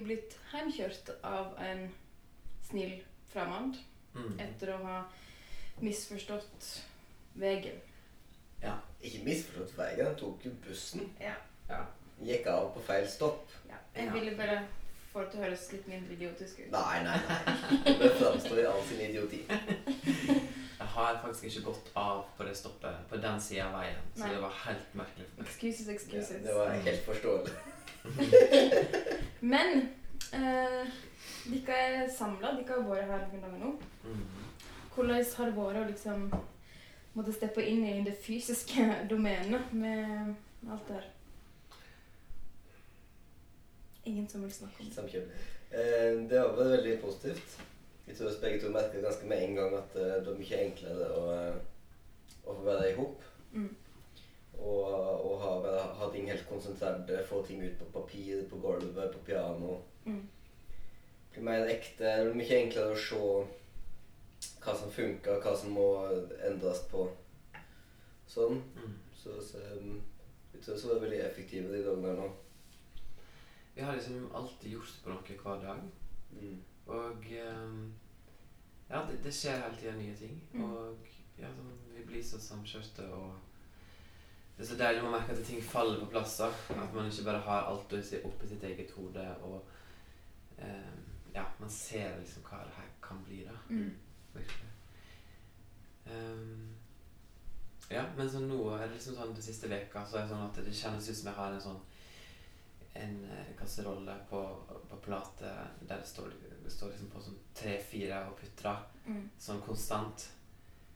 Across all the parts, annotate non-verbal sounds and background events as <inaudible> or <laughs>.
og blitt heimkjørt av en snill fremmed. Mm. Etter å ha misforstått veien. Ja, ikke misforstått veien. han tok jo bussen. Ja. Ja. Gikk av på feil stopp. ja. Jeg Ja. ville bare få det til å høres litt mindre idiotisk ut. Nei, nei, nei. <laughs> Det framstår i all sin idioti. <laughs> Jeg har faktisk ikke gått av på det stoppet på den sida av veien, så Nei. det var helt merkelig for meg. Excuses, Ja, det var helt forståelig. <laughs> Men eh, dere er samla. Dere har vært her noen dager nå. Mhm. Hvordan har det vært å liksom måtte steppe inn i det fysiske <laughs> domenet med alt det her? Ingen som vil snakke om det. Samkjøring. Eh, det har vært veldig positivt. Jeg tror oss begge to merka ganske med en gang at eh, det var mye enklere å, eh, å få være i hop. Mm. Og, og ha, ha ting helt konsentrert, eh, få ting ut på papir, på gulvet, på piano. Mm. Det blir mer ekte. Det blir mye enklere å se hva som funker, hva som må endres på. Sånn. Mm. Så, så jeg tror så var det veldig effektive de dagene her nå. Vi har liksom alltid gjort på noe hver dag. Mm. Og ehm, ja, det, det skjer hele tida nye ting. Mm. Og ja, sånn, vi blir så samkjørte og Det er så deilig å merke at ting faller på plass. At man ikke bare har alt oppi sitt eget hode. Og eh, ja, man ser liksom hva det her kan bli, da. Mm. Ehm, ja, men så nå er det liksom sånn den siste veka så er det sånn at det kjennes ut som jeg har en sånn en eh, kasserolle på, på plate der det står, det står liksom på sånn tre-fire og putrer Mm. sånn konstant.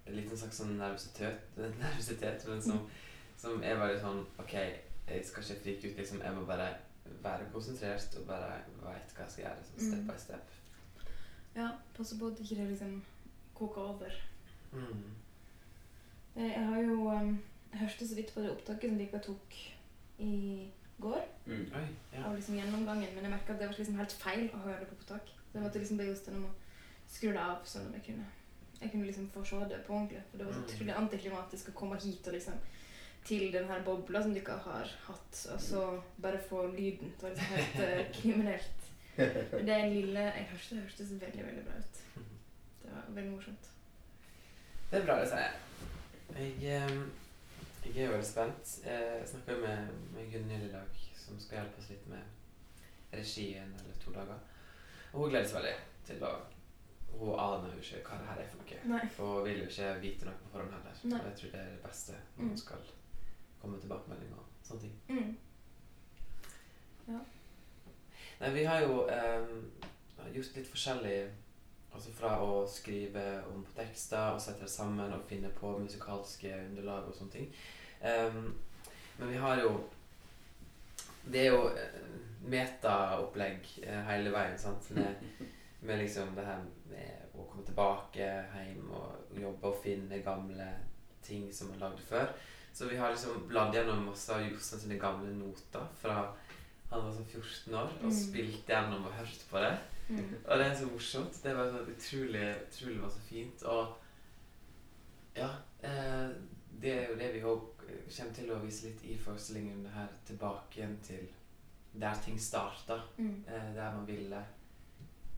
En liten slags sånn nervøsitet, <laughs> nervøsitet men som, som er bare sånn Ok, jeg skal ikke frike ut, liksom. Jeg må bare være konsentrert og bare veit hva jeg skal gjøre. Sånn step Mm. by step. Ja, passe på at ikke det liksom koker over. Mm. Eh, Jeg har jo um, jeg hørte så vidt på det opptaket som dere tok i går. Mm. Oi, ja. Av liksom gjennomgangen, men jeg merka at det var liksom helt feil å høre det på opptak. Så jeg måtte liksom be Jostein om å skru det av, sånn at jeg kunne jeg kunne liksom få se det på ordentlig. For det var så Mm. utrolig antiklimatisk å komme hit og liksom til den her bobla som dere har hatt, og så bare få lyden. Det var liksom helt uh, <laughs> kriminelt. Men det lille jeg hørte, det hørtes veldig, veldig bra ut. <laughs> Det var veldig morsomt. Det er bra, det sier jeg. Jeg, ehm, jeg er jo veldig spent. Jeg snakka med, med Gunhild i dag, som skal hjelpe oss litt med regien eller to dager. Og hun gleder seg veldig til å Hun aner jo ikke hva det her er for noe. Nei. Og hun vil jo ikke vite noe på forhånd heller. Nei. Og jeg tror det er det beste når Mm. hun skal komme med tilbakemelding og sånne ting. Mm. Nei, vi har jo eh, gjort litt forskjellig Altså fra å skrive om på tekster og sette det sammen og finne på musikalske underlag og sånne ting. Um, men vi har jo Det er jo eh, metaopplegg eh, hele veien, sant. Med, med liksom det her med å komme tilbake hjem og jobbe og finne gamle ting som man lagde før. Så vi har liksom bladd gjennom masse av Jostein sine gamle noter fra han var sånn 14 år og spilt spilte gjennom og hørt på det. Mm. Og det er så morsomt. Det var sånn utrolig, utrolig masse fint. Og ja, eh, det er jo det vi òg kommer til å vise litt i forestillingen her tilbake igjen til der ting starta. Mm. Eh, der man ville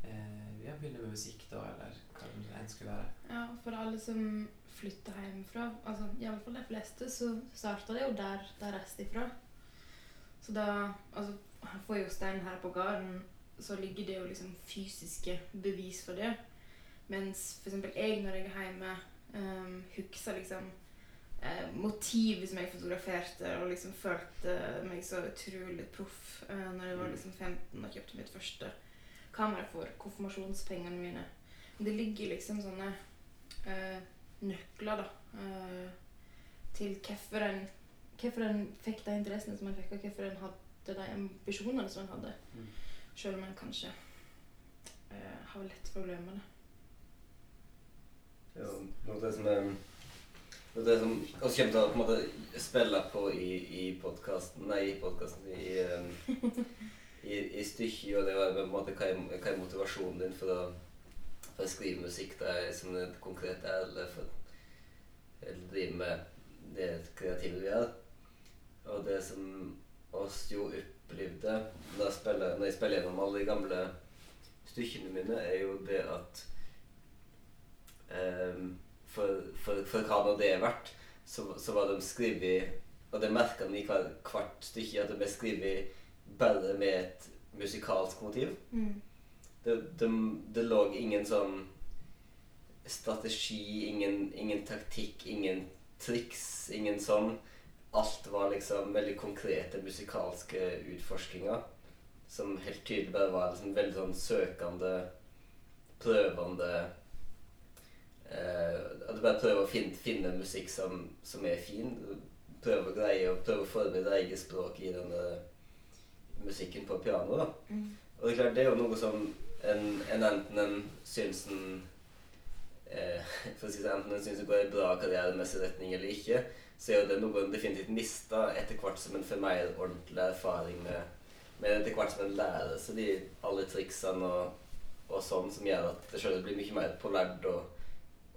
eh, ja, begynne med musikk, da, eller hva det enn skulle være. Ja, for alle som flytter hjemmefra, altså iallfall de fleste, så starta det jo der de reiste ifra. Så da altså, For Jostein her på gården så ligger det jo liksom fysiske bevis for det. Mens eksempel jeg, når jeg er hjemme, um, husker liksom eh, motivet som jeg fotograferte, og liksom følte meg så utrolig proff eh, når jeg var liksom 15 og kjøpte mitt første kamera for konfirmasjonspengene mine. Det ligger liksom sånne eh, nøkler da, eh, til hvorfor en fikk de interessene som en fikk, og hvorfor en hadde de ambisjonene som en hadde. Mm. Selv om en kanskje eh, har lett for å glemme det. Ja, noe av det som er noe det som vi kommer til å på en måte spille på i, i podkasten Nei, i podkasten i, um, <laughs> i, i stykket, og det var på en måte hva er, hva er motivasjonen din for å, for å skrive musikk da, som det konkret er, eller for å drive med det kreative vi gjør. Og det som oss jo opplevde når jeg spiller, når jeg spiller gjennom alle de gamle stykkene mine, er jo det at um, for, for, for hva nå det er verdt, så, så var de skrevet Og det merka de i hver, hvert stykke, at de ble skrevet bare med et musikalsk motiv. Mm. Det, det, det lå ingen sånn strategi, ingen, ingen taktikk, ingen triks, ingen sånn. Alt var liksom veldig konkrete musikalske utforskinger. Som helt tydelig bare var liksom veldig sånn søkende, prøvende eh, At du bare prøver å finne, finne musikk som, som er fin. Prøve å greie å prøve å forberede eget språk i denne musikken på piano. Mm. Og det er klart, det er jo noe som en, en enten en syns en eh, <laughs> For å si det enten en syns det går i bra karrieremessig retning eller ikke, så er jo det noe en definitivt mister etter hvert som en får mer ordentlig erfaring med, med etter hvert som en lærer seg de alle triksene og, og sånn som gjør at det selv blir mye mer polert og,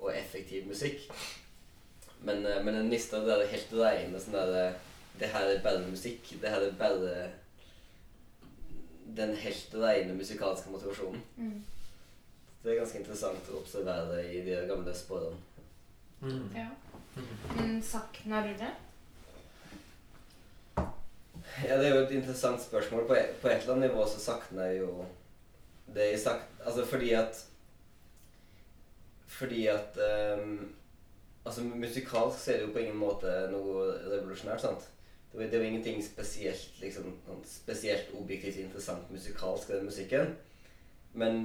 og effektiv musikk. Men, eh, men en mister det der helt reine sånn der Det her er bare musikk. Det her er bare den helt rene musikalske motivasjonen. Mm. Det er ganske interessant å observere i de gamle sporene. Mm. Ja. Men savner du det? Ja, det er jo et interessant spørsmål. På et, på et eller annet nivå så savner jeg jo det jeg sagt Altså fordi at Fordi at um, Altså musikalsk så er det jo på ingen måte noe revolusjonært, sant? Det var, det var ingenting spesielt liksom, sånn spesielt objektivt interessant musikalsk ved den musikken. Men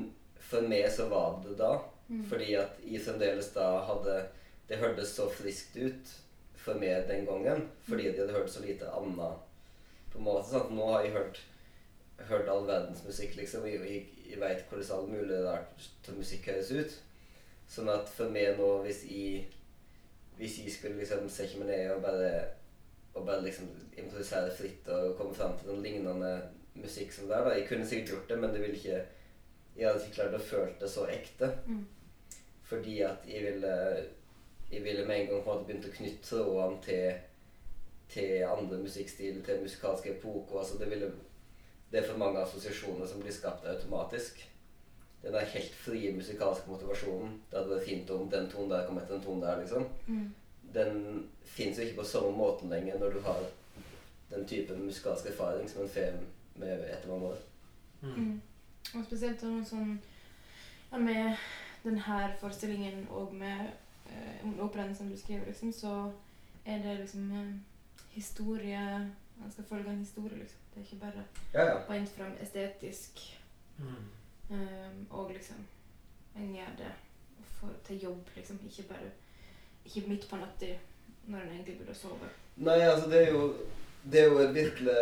for meg så var det da. Mm. Fordi at jeg fremdeles da hadde Det hørtes så friskt ut for meg den gangen. Fordi de hadde hørt så lite annet på en måte. Sant? Nå har jeg hørt, hørt all verdens musikk, liksom. Jeg, jeg, jeg veit hvordan all mulig rart musikk høres ut. Sånn at for meg nå, hvis jeg Hvis jeg skulle liksom sette meg ned og bare og bare liksom improvisere fritt og komme fram til noen lignende musikk som det der, da. Jeg kunne sikkert gjort det, men det ville ikke Jeg hadde ikke klart å føle det så ekte. Mm. Fordi at jeg ville Jeg ville med en gang på en måte begynt å knytte trådene til til andre musikkstiler, til musikalske epoker. Altså det, ville, det er for mange assosiasjoner som blir skapt automatisk. Den der helt frie musikalske motivasjonen. Det hadde vært fint om den tonen der kom etter den tonen der, liksom. Mm. Den fins jo ikke på samme måten lenger når du har den typen musikalsk erfaring som en får med etter mange år. Mm. Mm. Og spesielt noe sånn ja, Med denne forestillingen og med eh, operaen som du skriver, liksom, så er det liksom eh, historie Man skal følge en historie, liksom. Det er ikke bare Ja, ja. beint fram estetisk. Mm. Um, og liksom En gjør det for, til jobb, liksom. Ikke bare Ikke midt på natta når en egentlig burde sove. Nei, altså det er jo Det er jo virkelig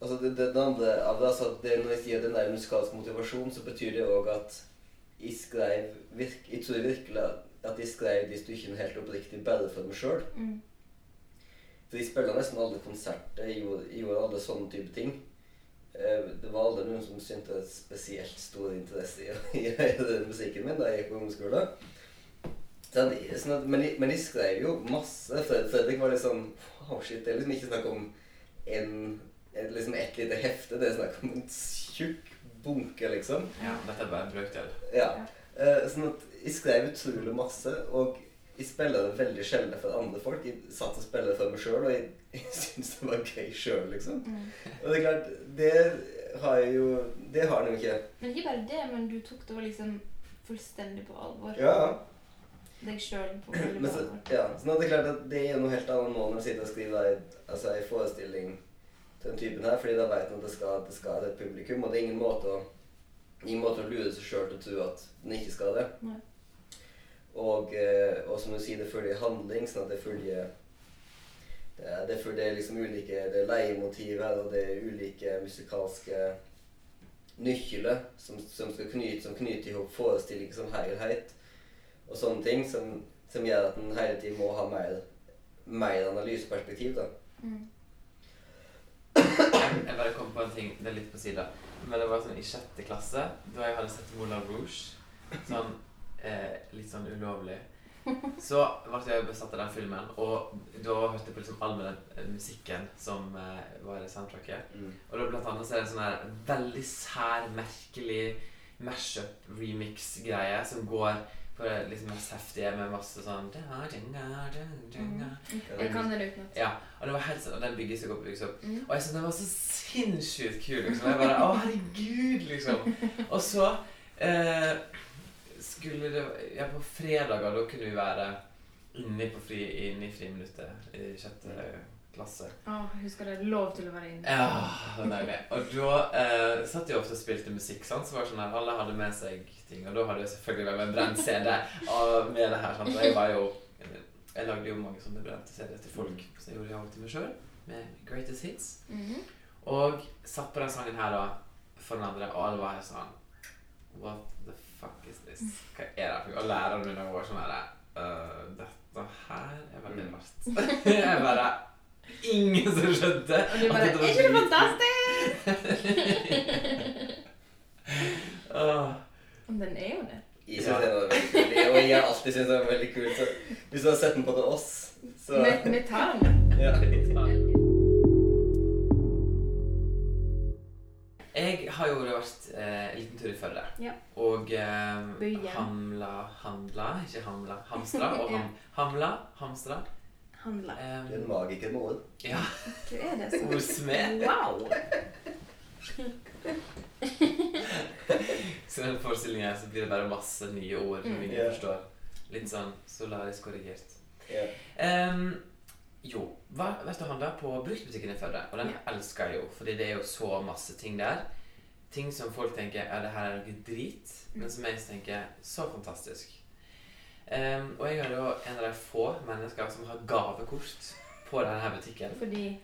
Altså det, det, det andre av det, altså det Når jeg sier den der musikalsk motivasjon, så betyr det òg at jeg skrev virk, Jeg tror virkelig at, jeg skrev de stykkene helt oppriktig bare for meg sjøl. Mm. For jeg spiller nesten alle konserter. Jeg gjorde, jeg gjorde alle sånne type ting. Eh, Det var aldri noen som syntes spesielt stor interesse i, i, i <laughs> den musikken min da jeg gikk på ungdomsskole. Sånn, sånn at, men, jeg, men de, skrev jo masse. Fredrik var liksom oh shit. Det er liksom ikke snakk om en, et, liksom et lite hefte. Det er snakk om en tjukk bunke, liksom. Ja, dette er bare en brøkdel. Ja. Eh, sånn at jeg skrev utrolig masse, og jeg spiller det veldig sjelden for andre folk. Jeg satt og spilte for meg sjøl, og jeg, <laughs> jeg syntes det var gøy sjøl, liksom. Mm. Og det er klart, det har jeg jo Det har han jo ikke. Men ikke bare det, men du tok det liksom fullstendig på alvor. Ja. Deg sjøl på Men så, ja, sånn at det er klart at det er noe helt annet nå når du sitter og skriver en altså, forestilling til den typen her, fordi da vet man at det skal, det skal til et publikum, og det er ingen måte å, ingen måte å lure seg sjøl til å tro at den ikke skal det. Nei. Og, eh, og som du sier, det følger handling, sånn at det følger Det er derfor det er liksom ulike det er leiemotiver og det er ulike musikalske nøkler som, som skal knyte som knyter ihop forestillinger som helhet og sånne ting som, som gjør at en hele tiden må ha mer, mer analyseperspektiv. da. Mm. Jeg, jeg bare kom på en ting, det er litt på sida. Men det var sånn i sjette klasse, da jeg hadde sett Moulin Rouge, sånn eh, litt sånn ulovlig, så ble jeg besatt av den filmen. Og da hørte jeg på liksom all den eh, musikken som eh, var i soundtracket. Mm. Og da blant annet så er det en sånn her veldig sær, merkelig mashup-remix-greie som går på det liksom mest heftige med masse sånn da, dinga. Jeg kan den utenat. Ja, og det var helt sånn, og den bygges seg opp og opp. Mm. Og jeg syntes den var så sinnssykt kul. liksom. Jeg bare, Å, herregud, liksom. Og så eh, skulle det Ja, på fredager, da kunne vi være inne på fri, inne i friminuttet i sjette klasse. Å, husker det. Lov til å være inne. Ja, det var deilig. Og da eh, satt jeg ofte og spilte musikk. sant? Så var det sånn her, Alle hadde med seg ting. Og da hadde jeg selvfølgelig vært med en brent CD og med det her. sant? Og jeg var jo Jeg lagde jo mange sånne brente CD-er til folk. Så jeg gjorde det av og til meg sjøl. Med Greatest Hits. Mhm. Og satt på den sangen her da for den andre, og alle var helt sånn What the fuck is this? Hva er det for noe? Og læreren min var sånn her uh, Dette her er veldig Mm. rart. <laughs> jeg bare Ingen som skjønte Og du bare Er ikke det fantastisk? ah. Men den er jo det. Jeg synes den var veldig kul. Og jeg har alltid syntes den var veldig kul. Så hvis du har sett den på til oss, så Vi, vi tar den. ja. <laughs> Jeg har jo vært eh, en liten tur i Førde. Ja. Og eh, hamla Handla, ikke hamla. Hamstra og <laughs> ham, hamla. Hamstra. Handler. Det er Um, en magiker med ord. ja. <laughs> Du er det? som- Ordsmed. Wow! <laughs> Så i den forestillingen her så blir det bare masse nye ord som Mm. ingen Ja. forstår. Litt sånn solarisk korrigert. Yeah. Um, jo, hva, vet du handla på bruktbutikken i Førde? Og den elsker jeg jo, fordi det er jo så masse ting der. Ting som folk tenker ja, det her er noe drit, men som jeg tenker så fantastisk. Ehm, og jeg er jo en av de få mennesker som har gavekort på denne butikken. Fordi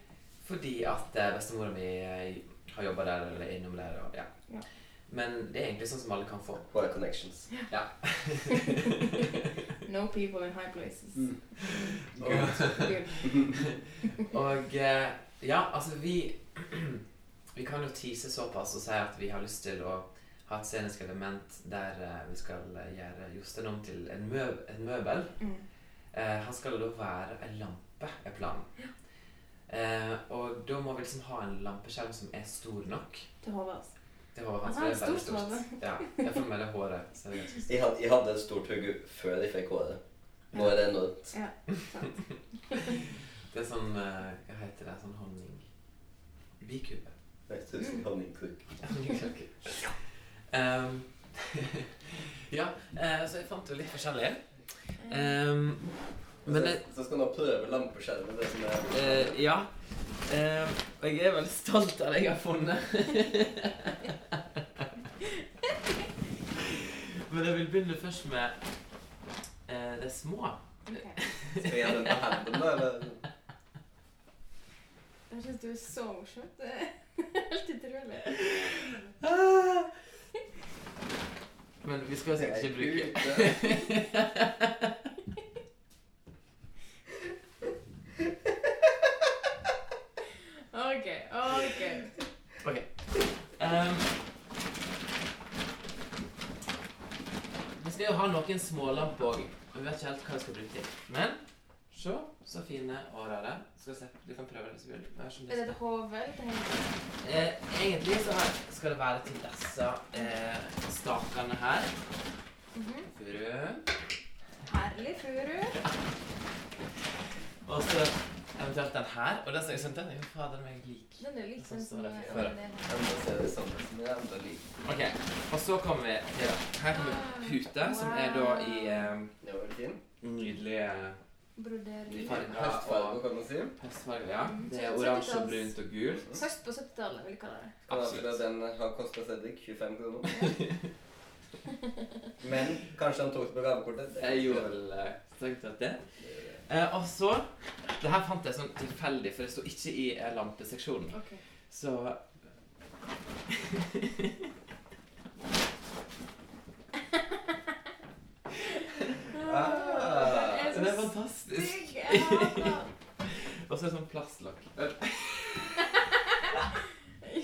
Fordi at eh, bestemora mi eh, har jobba der eller er innom der. Og, ja. Ja. Men det er egentlig sånn som alle kan få. Bare connections. Ja. <laughs> No people in high places. Mm. og, Good. <laughs> og eh, ja, altså vi <clears throat> Vi kan jo tease såpass og si at vi har lyst til å ha et scenisk element der eh, vi skal eh, gjøre Jostein om til en, mø en møbel. Mm. Eh, han skal da være en lampe, er planen. Eh, og da må vi liksom ha en lampeskjerm som er stor nok. Til hodet hans. Det var Han hans har det er veldig stort. Ja, jeg får med det håret. Så det. Jeg hadde, jeg hadde et stort hode før jeg fikk håret. Nå er det enormt. Ja. <laughs> Det er sånn eh, Hva heter det? Sånn honning... Bikube. Vet du, sånn honningkruk. Um, <laughs> ja, uh, så jeg fant jo litt forskjellig. Um, men så, så skal du prøve lampeskjermen. Det som er uh, Ja. Um, og jeg er veldig stolt av det jeg har funnet. <laughs> men jeg vil begynne først med eh, det små. Okay. Skal jeg gjøre den på hendene? Eller? Jeg syns du er så morsom. Det er helt utrolig. Men vi skal sikkert ikke bruke. OK, <laughs> OK. Ok. Um, vi skal jo ha noen smålamper òg. Vi vet ikke helt hva vi skal bruke til. Men se så fine og det. Skal se, Du kan prøve det hvis du vil. Er det et hode? Eh, egentlig så her skal det være til disse eh, stakene her. Mhm. Furu. Herlig furu. Og så eventuelt den her. Og den som jeg synes den er jo fader meg lik. Den er litt Sånn sånn som før. den er. Enda ser det samme som jeg enda liker. Ok, Og så kommer vi til. Her kommer pute, som er da i eh, Det Brodering. Høstfarge, kan man si. Høstfarge, Ja. Mm, Det er oransje, brunt og gult. Høst på 70-tallet, vil jeg kalle det. Absolutt. den har kostet Cedric 25 kroner. <laughs> Men kanskje han tok det på gavekortet. Jeg gjorde vel eh, strengt tatt det. Eh, og så Det her fant jeg sånn tilfeldig, for det sto ikke i eh, lampeseksjonen. Okay. Så <laughs> Ah, Den Det er er så fantastisk. <laughs> Jeg hater. Og så er det sånn plastlokk.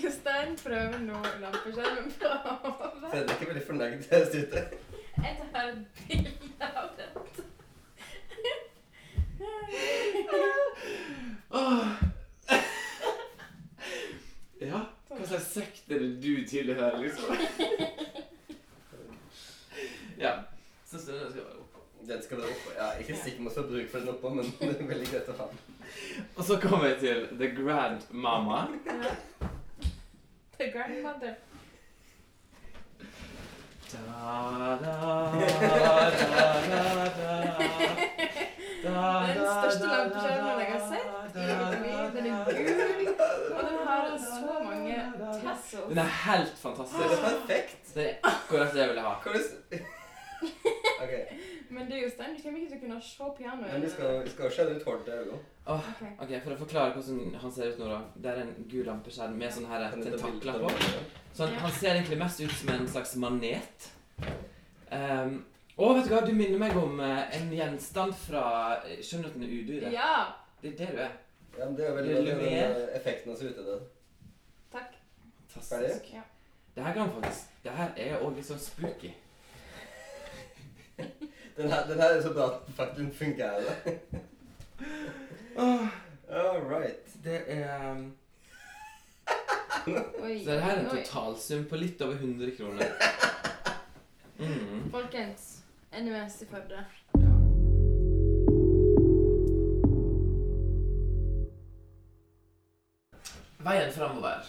Jostein prøver nå lampeskjermen på Ser er veldig fornøyd ut ute. Jeg tar et bilde av dette. oh. Ja, hva slags sekt er det du tilhører, liksom? <laughs> Ja. Så så oppå. Den skal være oppå. Ja, ikke sikker på å få bruk for den oppå, men <laughs> det er veldig greit å ha. den. Og så kommer jeg til The Grand Mama. The grandmother. Da, da, da, da, da. Den største lampeskjermen jeg har sett i mitt liv. Den er gul, og den har så mange tassels. Den er helt Det er fantastisk. perfekt. Det er akkurat det jeg ville ha. <laughs> Men det er Jostein, du kommer ikke til å kunne se pianoet. men vi skal, skal skjelle ut håret til øynene. Oh, okay. ok, For å forklare hvordan han ser ut nå, da. Det er en gul lampeskjerm med sånne her du tentakler på. Så han, han ser egentlig mest ut som en slags manet. Um, og vet du hva, du minner meg om eh, en gjenstand fra eh, Skjønnheten og udyret. Ja! Det er det du er. Ja, men det er jo veldig den eh, effekten av ute der. Takk. Fantastisk. Ferdig? Ja. Det her kan faktisk Det her er òg litt sånn spooky. Den her, den her er så bra at den faktisk fungerer. Åh, All right. det er um, Oi. Så det her er en Oi. totalsum på litt over 100 kroner. Mm. Folkens, NUS i Førde. Ja. Veien framover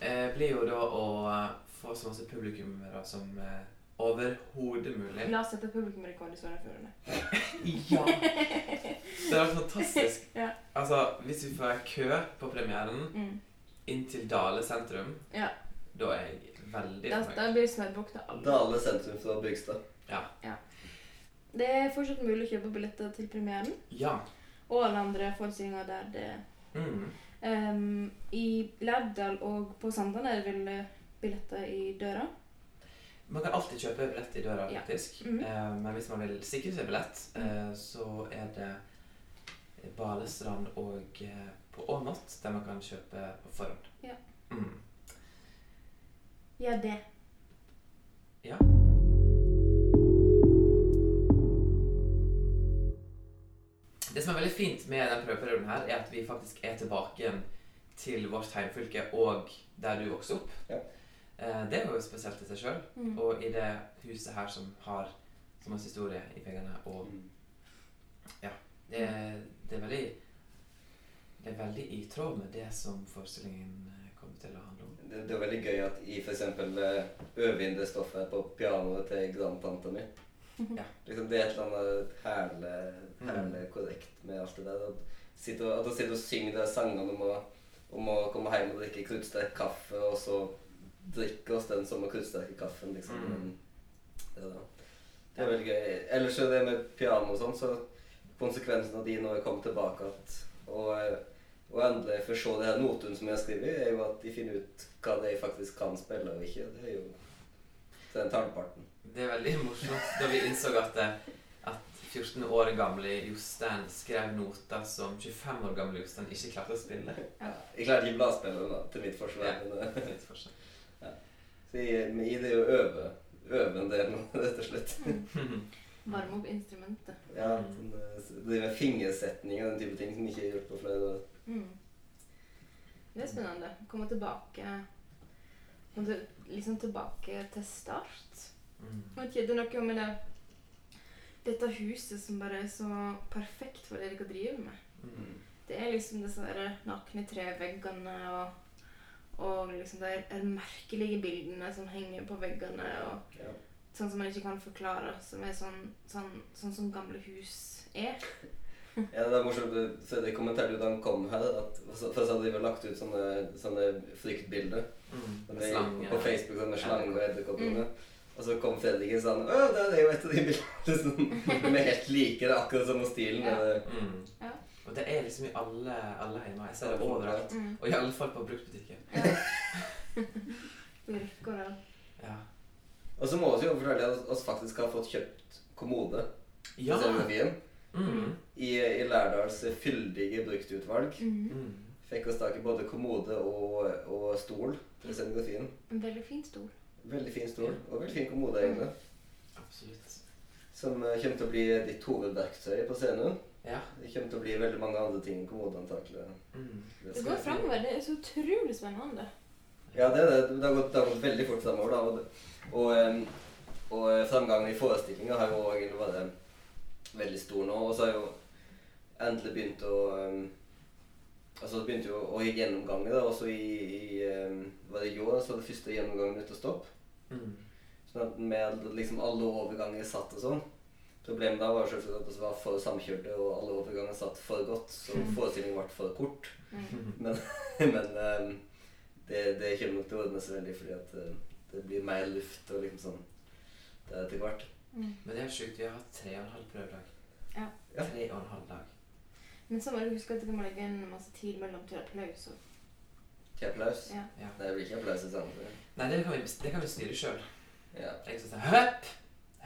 eh, blir jo da å eh, få så masse publikummere som eh, overhodet mulig. La oss sette publikumrekord i Sogn og Fjordane. Ja! Det er fantastisk. Ja. Altså, hvis vi får kø på premieren Mm. inn til Dale sentrum, Ja. da er jeg veldig fornøyd. da blir til alle. Dale sentrum fra Bygstad. Det er fortsatt mulig å kjøpe billetter til premieren Ja. og alle andre forestillinger der det Mm. um, I Lærdal og på Sandane er det vel eh, billetter i døra. Man kan alltid kjøpe billett i døra, Ja. faktisk. -hmm. Eh, men hvis man vil sikre seg billett, eh, så er det Balestrand og eh, på Åmot, der man kan kjøpe på forhånd. Ja. Mm. Gjør det. Ja. Det som er veldig fint med den prøveperioden her, er at vi faktisk er tilbake igjen til vårt heimfylke og der du vokste opp. Ja. Eh, Det er jo spesielt i seg sjøl. Mm. Og i det huset her som har så masse historie i pengene. Og det, det er veldig Det er veldig i tråd med det som forestillingen eh, kommer til å handle om. Det, det er veldig gøy at i f.eks. øvindestoffet inn det stoffet på pianoet til grandtanta mi. Ja. Liksom, det er et eller annet herlig, herlig Mm. korrekt med alt det der. At, sitte og, at sitter og synger de sangene om å, om å komme hjem og drikke kruttsterk kaffe, og så drikke oss den samme kruttsterke kaffen, liksom. Mm. Men Det, er da. det er veldig gøy. Ellers er det med piano og sånn, så konsekvensen av de når jeg kommer tilbake at, og, og endelig får se det her notene som jeg har skrevet, er jo at de finner ut hva de faktisk kan spille og ikke. Det er jo den tallparten. Det er veldig morsomt da vi innså at, eh, at 14 år gamle Jostein skrev noter som 25 år gamle Jostein ikke klarte å spille. Jeg klarte ikke bladspilleren da, til mitt forsvar. Ja. til mitt Litt forskjell. så jeg, men i det å øve, øve en del <laughs> rett og slett. <laughs> Varme opp instrumentet. Ja, sånn, eh, det med fingersetning og den type ting som ikke er gjort på flere år. Mm. Det er spennende. Komme tilbake komme Liksom tilbake til start. Mm. Det er noe med det dette huset som bare er så perfekt for det dere driver med. Mm. Det er liksom disse nakne treveggene og, og liksom de er merkelige bildene som henger på veggene. og Ja. Sånn som man ikke kan forklare. Som er sånn, sånn, sånn som gamle hus er. Ja, det er morsomt. Fredrik kommenterte jo da han kom her, at for så hadde de vel lagt ut sånne, sånne fryktbilder Mm. sånne, slange. på Facebook sånn med slange og edderkopper. Mm. Og så kom Fredrik og sa Å, det er jo et av de bildene <laughs> som er helt like. Det er akkurat samme stilen. Ja. Mm. Ja. Og det er liksom i alle, alle hjemme. Jeg ser det overalt. Mm. Og i alle fall på bruktbutikken. Ja. <laughs> Ja. Og så må vi jo fortelle at vi faktisk har fått kjøpt kommode ja. Mm. I, i Lærdals fyldige bruktutvalg Mm. Mm. fikk oss tak i både kommode og, og stol til scenografien. En veldig fin stol. Veldig fin stol og veldig fin kommode egentlig. Absolutt. Som eh, kommer til å bli ditt hovedverktøy på scenen. Ja. Det kommer til å bli veldig mange andre ting enn kommode antakelig. Mm. Det går framover. Det er så utrolig spennende. Ja, det er det. Det har gått, det har gått veldig fort framover. Og, det- og, og framgangen i forestillinga har jo egentlig vært veldig stor nå. Og så har jo endelig begynt å Altså det begynte jo å gikk gjennomganger da, også i, i Var det i år så var det første gjennomgangen ute å stoppe. Mm. Sånn at med liksom alle overganger satt og sånn. Problemet da var selvfølgelig at det var for samkjørte, og alle overganger satt for godt. Så Mm. forestillingen ble for kort. Mm. <laughs> Men, men ehm, det, det kommer nok til å ordne seg veldig fordi at eh, det blir mer luft og liksom sånn det er etter hvert. Mm. Men det er sjukt. Vi har hatt tre og en halv prøvedag. Ja. Tre og en halv dag. Men så må du huske at du må legge en masse tid mellom til applaus. Og, Til applaus. ja. Ja. Det blir ikke applaus i samme Nei, det kan vi, det kan vi styre sjøl. Ja. Jeg skal si høpp,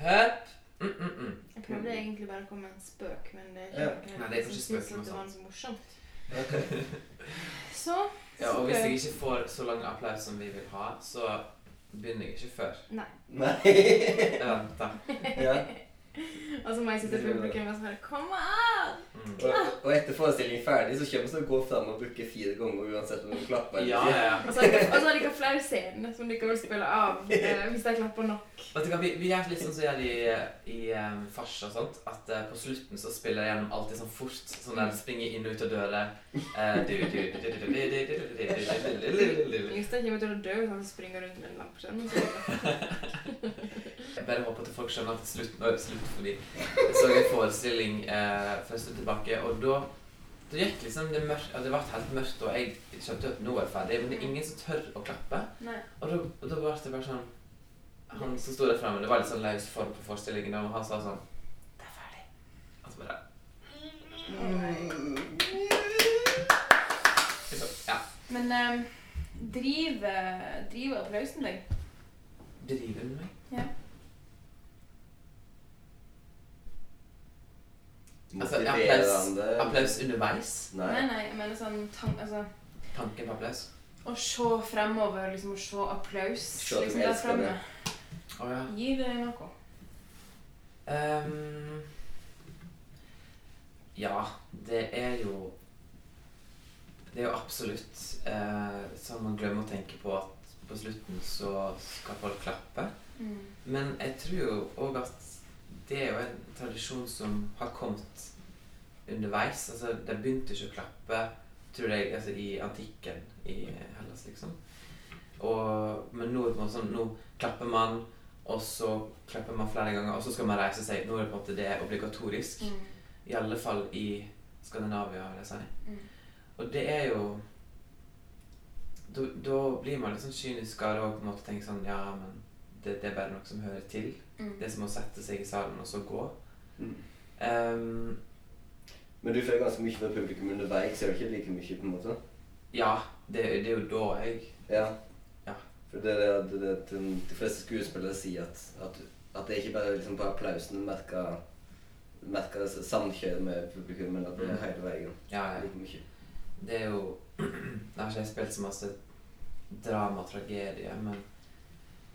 høpp, mm, mm, mm. Jeg prøvde egentlig bare å komme med en spøk, men det Ja. ikke Nei, det er ikke spøk, det var så morsomt. <laughs> Så Ja, og hvis jeg ikke får så lang applaus som vi vil ha, så begynner jeg ikke før. Nei. Ja. <laughs> Og så må jeg sitte i publikum og sånn Kom an! Og, og etter forestillingen ferdig, så kommer vi til å gå fram og booke fire ganger uansett om du klapper. Ja, ja. og så har det ikke flere scener som du kan spille av eh, hvis de klapper nok. Vet du hva, vi, vi er litt sånn som gjør i, i um, fars og sånt, at uh, på slutten så spiller jeg gjennom alltid sånn fort, sånn der springer inn og ut av dører. Yngstein kommer til å dø hvis han springer rundt med en lampeskjerm. Jeg bare håper at folk skjønner at slutten er slutt, fordi jeg så en forestilling eh, for en stund tilbake, og da det gikk liksom det, mørkt, det ble helt mørkt, og jeg skjønte at nå er det ferdig, men det er ingen som tør å klappe. Nei. Og da, og da ble det bare sånn Han som sto der framme, det var litt sånn løs form på forestillingen, og han sa sånn Det er ferdig. Og så bare liksom, Ja. Men um, driver driver applausen deg? Driver du meg? Ja. Altså, applaus, applaus underveis. Nei, Nei. nei, jeg mener sånn tan altså, Tanken på applaus. Å se fremover, liksom å se applaus Se liksom der fremme. Oh, ja. Gi det noe? Um, ja, det er jo Det er jo absolutt eh, sånn man glemmer å tenke på at på slutten så skal folk klappe. Mm. Men jeg tror jo òg at det er jo en tradisjon som har kommet underveis. Altså, de begynte ikke å klappe tror jeg, altså, i antikken i Hellas, liksom. Og, men nå, på en måte sånn, nå klapper man, og så klapper man flere ganger, og så skal man reise seg. Nå er det på en måte det er obligatorisk. Mm. I alle fall i Skandinavia, vil jeg si. Mm. Og det er jo da blir man litt sånn kynisk av det og på en måte tenker sånn Ja, men det, det er bare noe som hører til. Mm. Det er som å sette seg i salen og så gå. Mm. Um, Men du får ganske mye fra publikum underveis, ser du ikke like mye, på en måte? ja, det, det er jo da jeg Ja. Ja. For det er det, det, det, de, fleste skuespillere sier at, at, at det er ikke bare liksom på applausen du merker merker samkjør med publikum, men at det er Mm. hele veien. Ja, ja. Like mye. Det er jo <clears throat> Jeg har ikke spilt så masse drama og tragedie, men,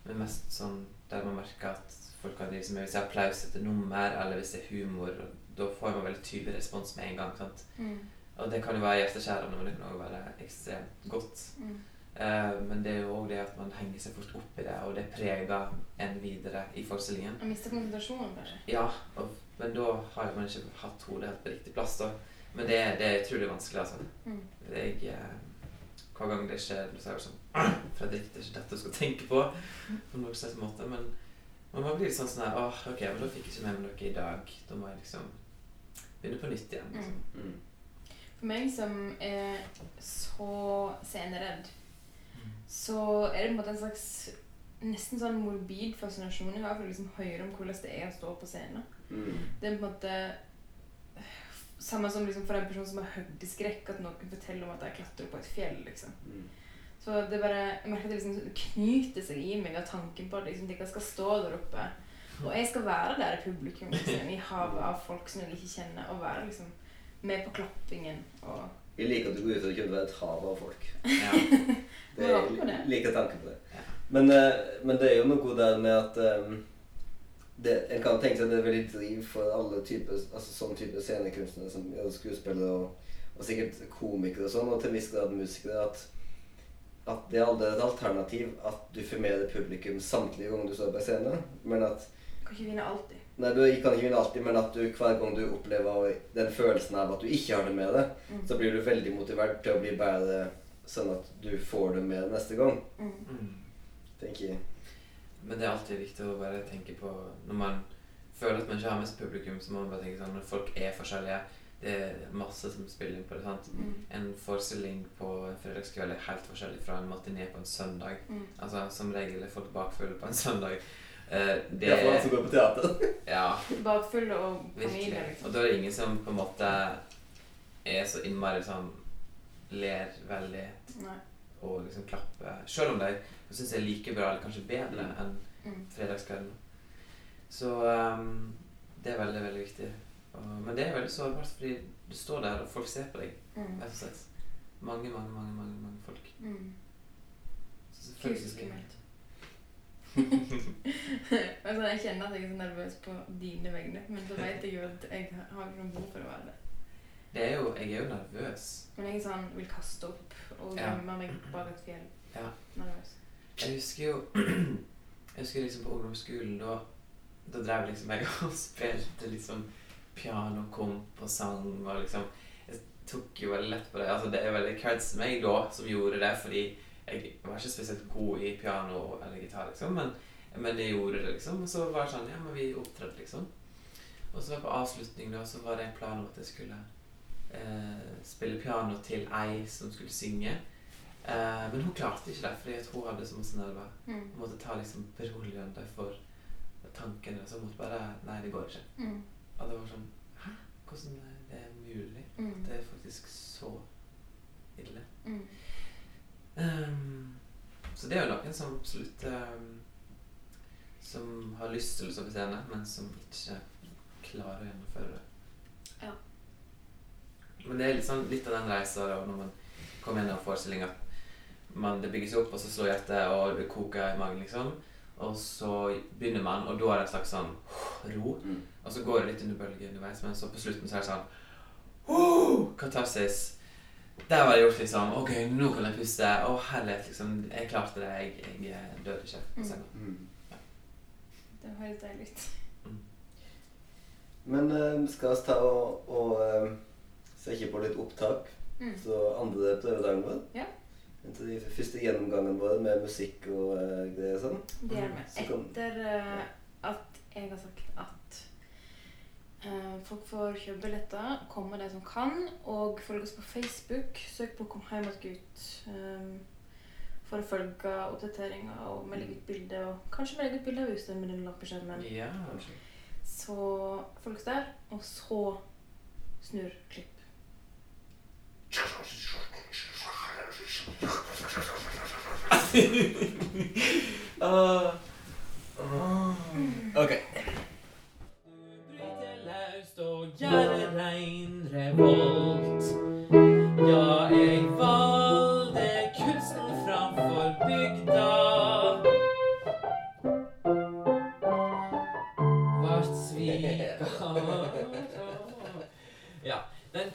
men mest sånn der man merker at folk kan liksom Hvis det er applaus etter nummer, eller hvis det er humor, da får man veldig tydelig respons med en gang. Mm. Og det kan jo være hjerteskjærende, men det kan også være ekstremt godt. Mm. Uh, men det er jo òg det at man henger seg fort opp i det, og det preger en videre i forestillingen. Man mister konsentrasjonen, kanskje. Ja, og, men da har man ikke hatt hodet helt på riktig plass. da. Men det, det er utrolig vanskelig, altså. Mm. Jeg, eh, hver gang det skjer, så er det sånn <clears throat> Fredrik, det er ikke dette du skal tenke på. På noen slags måte. Men, men man blir litt sånn sånn her Åh, ok, men da fikk jeg ikke med meg noe i dag. Da må jeg liksom begynne på nytt igjen. Liksom. Mm. For meg som er så sceneredd, så er det på en måte en slags nesten sånn morbid fascinasjon jeg har for å liksom høre om hvordan det er å stå på scenen. Mm. Det er på en måte samme som liksom for en person som har hørt i skrekk at noen forteller om at de klatrer på et fjell. liksom. Mm. Så det bare, jeg merker at det liksom knyter seg i meg av tanken på at liksom, de skal stå der oppe. Og jeg skal være der i publikum, liksom, i havet av folk som jeg ikke kjenner, og være liksom med på klappingen. og Jeg liker at du går ut og kunne være et hav av folk. Ja. <laughs> Det er, jeg liker tanken på det. Ja. Men, eh, men det er jo noe der med at eh, det, En kan tenke seg at det er veldig driv for alle typer altså sånn type scenekunstnere som skuespillere og, og sikkert komikere og sånn, og til en viss grad musikere, at, at det er aldri et alternativ at du formerer publikum samtlige ganger du står på scenen, men at Du kan ikke vinne alltid. Nei, du kan ikke vinne alltid, men at du hver gang du opplever den følelsen av at du ikke har det med deg, Mm. så blir du veldig motivert til å bli bedre sånn at du får det med neste gang, Mm. Mm. tenker jeg. Men det er alltid viktig å bare tenke på Når man føler at man ikke har med seg publikum, så må man bare tenke sånn Når folk er forskjellige Det er masse som spiller inn på det. sant? Mm. En forestilling på en fredagskveld er helt forskjellig fra en matiné på en søndag. Mm. Altså, Som regel er folk bakfulle på en <laughs> søndag. Uh, det er for han som går på teater. <laughs> Ja, Bakfulle og familie, liksom. Og da er det ingen som på en måte er så innmari sånn Ler veldig Nei. Og liksom klappe. Selv om de syns jeg er like bra, eller kanskje bedre, enn Mm. fredagskvelden. Så um, det er veldig, veldig viktig. Og, men det er veldig sårbart, fordi du står der, og folk ser på deg. Mm. Mange, mange, mange mange, mange folk. Mm. Så selvfølgelig skummelt. <laughs> altså, jeg kjenner at jeg er så nervøs på dine vegne, men så vet jeg jo at jeg har ikke noe behov for å være det. Det er jo, Jeg er jo nervøs. Men jeg er sånn, vil kaste opp og Ja. gjemme meg bak et fjell. Ja. Nervøs. Jeg husker jo <clears throat> Jeg husker liksom på ungdomsskolen, da, da drev liksom jeg <laughs> og spilte liksom pianokomp og sang og liksom Jeg tok jo veldig lett på det. Altså Det er veldig creds til meg da som gjorde det, fordi jeg var ikke spesielt god i piano eller gitar, liksom, men, men jeg gjorde det, liksom. Og så var det sånn Ja, men vi opptrådte, liksom. Og så på avslutning da, så var det en plan om at jeg skulle eh, spille piano til ei som skulle synge. Eh, men hun klarte ikke det, fordi hun hadde så masse nerver. Mm. Hun måtte ta liksom beroligende for tankene. Så hun måtte bare Nei, det går ikke. Mm. Og det var sånn Hæ? Hvordan er det mulig? Mm. Det er faktisk så ille. Mm. Ehm, så det er jo noen som absolutt um, Som har lyst til å stå på scenen, men som ikke klarer å gjennomføre det. Ja. Men det er sånn, litt av den reisa da, når man kommer gjennom forestillinga. Man, det bygges opp, og så slår hjertet, og det koker i magen, liksom. Og så begynner man, og da er det en slags sånn ro. Mm. Og så går det litt under bølgen underveis, men så på slutten så er det sånn oh, Katarsis. Der var det gjort, liksom. Ok, nå kan jeg puste. Å, herlighet, liksom. Jeg klarte det. Jeg, jeg døde ikke på scenen. Mm. Det høres deilig ut. Men eh, skal vi ta og, og eh, ikke på litt opptak? Mm. Så andre prøvedagen vår? Ja. Til de første gjennomgangene våre med musikk og uh, greier sånn? Det er med. Så kom, Etter uh, at jeg har sagt at uh, folk får kjøpe billetter, komme de som kan, og følge oss på Facebook. Søk på 'Kom hjem att gutt'. Um, for å følge oppdateringer og vi legger ut bilde. Og kanskje vi legger ut bilde av huset med den lappeskjermen. Ja. Så følg oss der, og så snur klipp. Ah. <laughs> Ok. Bryter løst og gjør rein. Ja, jeg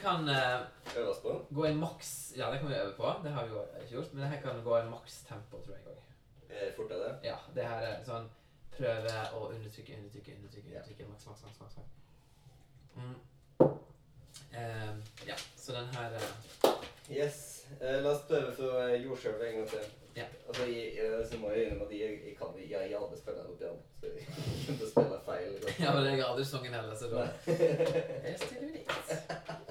kan eh, Øve på? gå en maks Ja, det kan vi øve på. Det har vi jo ikke gjort. Men det her kan gå i maks tempo, tror jeg òg. er det? Ja, det her er sånn Prøve å undertrykke, undertrykke, undertrykke. Undertrykke Maks, maks, maks. maks, maks. Mm. Eh, ja, så den her eh, Yes. Eh, la oss prøve for uh, jordskjelvet en gang til. Ja. Altså, jeg, jeg, så må jeg innrømme at jeg, jeg kan jeg, jeg aldri spille opp igjen. Så jeg <laughs> kunne spille feil. liksom. Ja, men jeg har aldri sunget heller, så da Jeg stiller litt.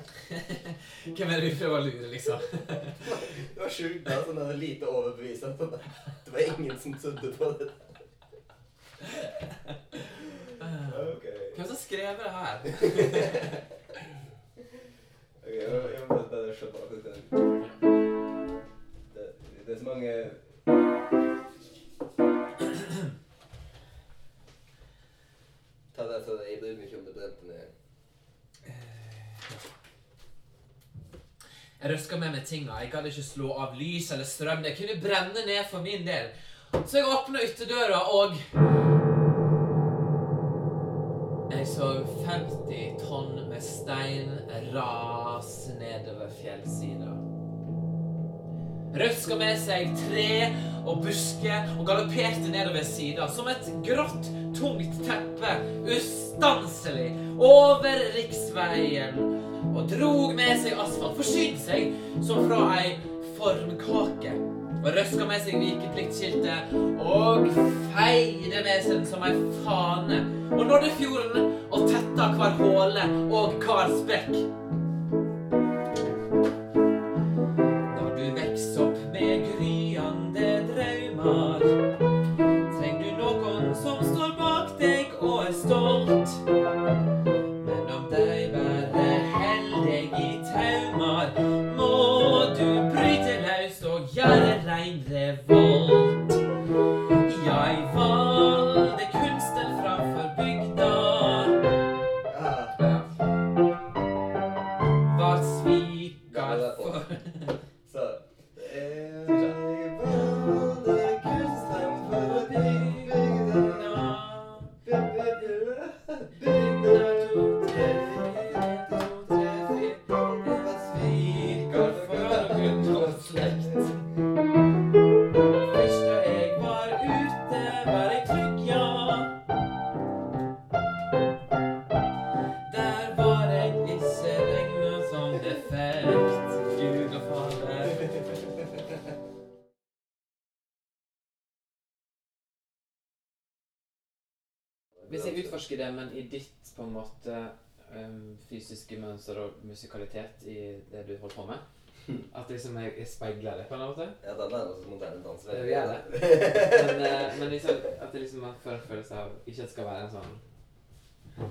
Hvem er det vi prøver å lure, liksom? <laughs> Det var sjukt. da, sånn lite overbevisende. Det var ingen som trodde på det. <laughs> Okay. Hvem som skrev det her? se på akkurat det, det er så mange Jeg røska med meg tinga. Jeg gadd ikke slå av lys eller strøm. Det kunne brenne ned for min del. Så jeg åpna ytterdøra, og Jeg så 50 tonn med stein rase nedover fjellsida. Røska med seg tre og busker og galopperte nedover sida som et grått, tungt teppe ustanselig over riksveien og drog med seg asfalt, forsynte seg som fra ei formkake. Og røska med seg vikepliktskiltet og feide med seg som ei fane. Og nådde fjorden og tetta hver håle og hver sprekk. Hvis jeg utforsker det, men i ditt på en måte um, fysiske mønster og musikalitet i det du holder på med <laughs> At liksom jeg, jeg speiler det på en eller annen måte? Ja, den er også moderne dans. Det gjør det. <laughs> Men, uh, men liksom, at det liksom er får en følelse av Ikke at det skal være en sånn uh,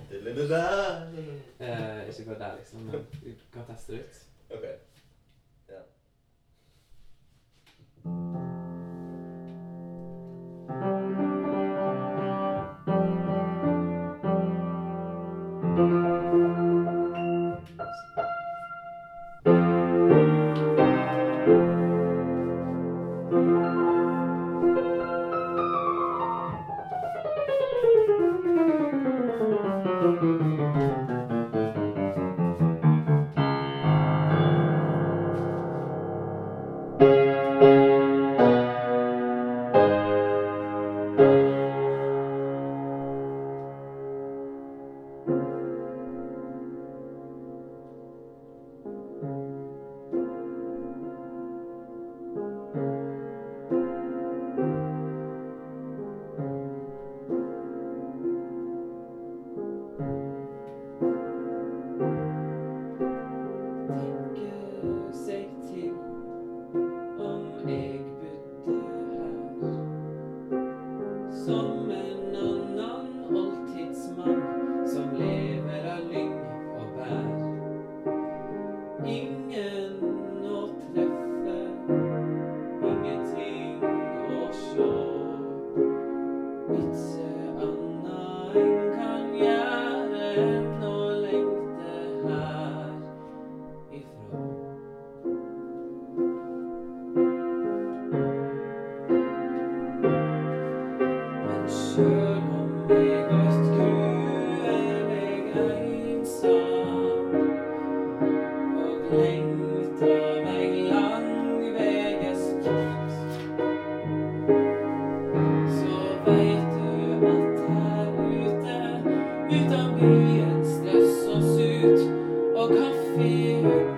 Ikke gå der, liksom, men vi kan teste det ut. Ok. Ja. Byen stress og sut og kaffe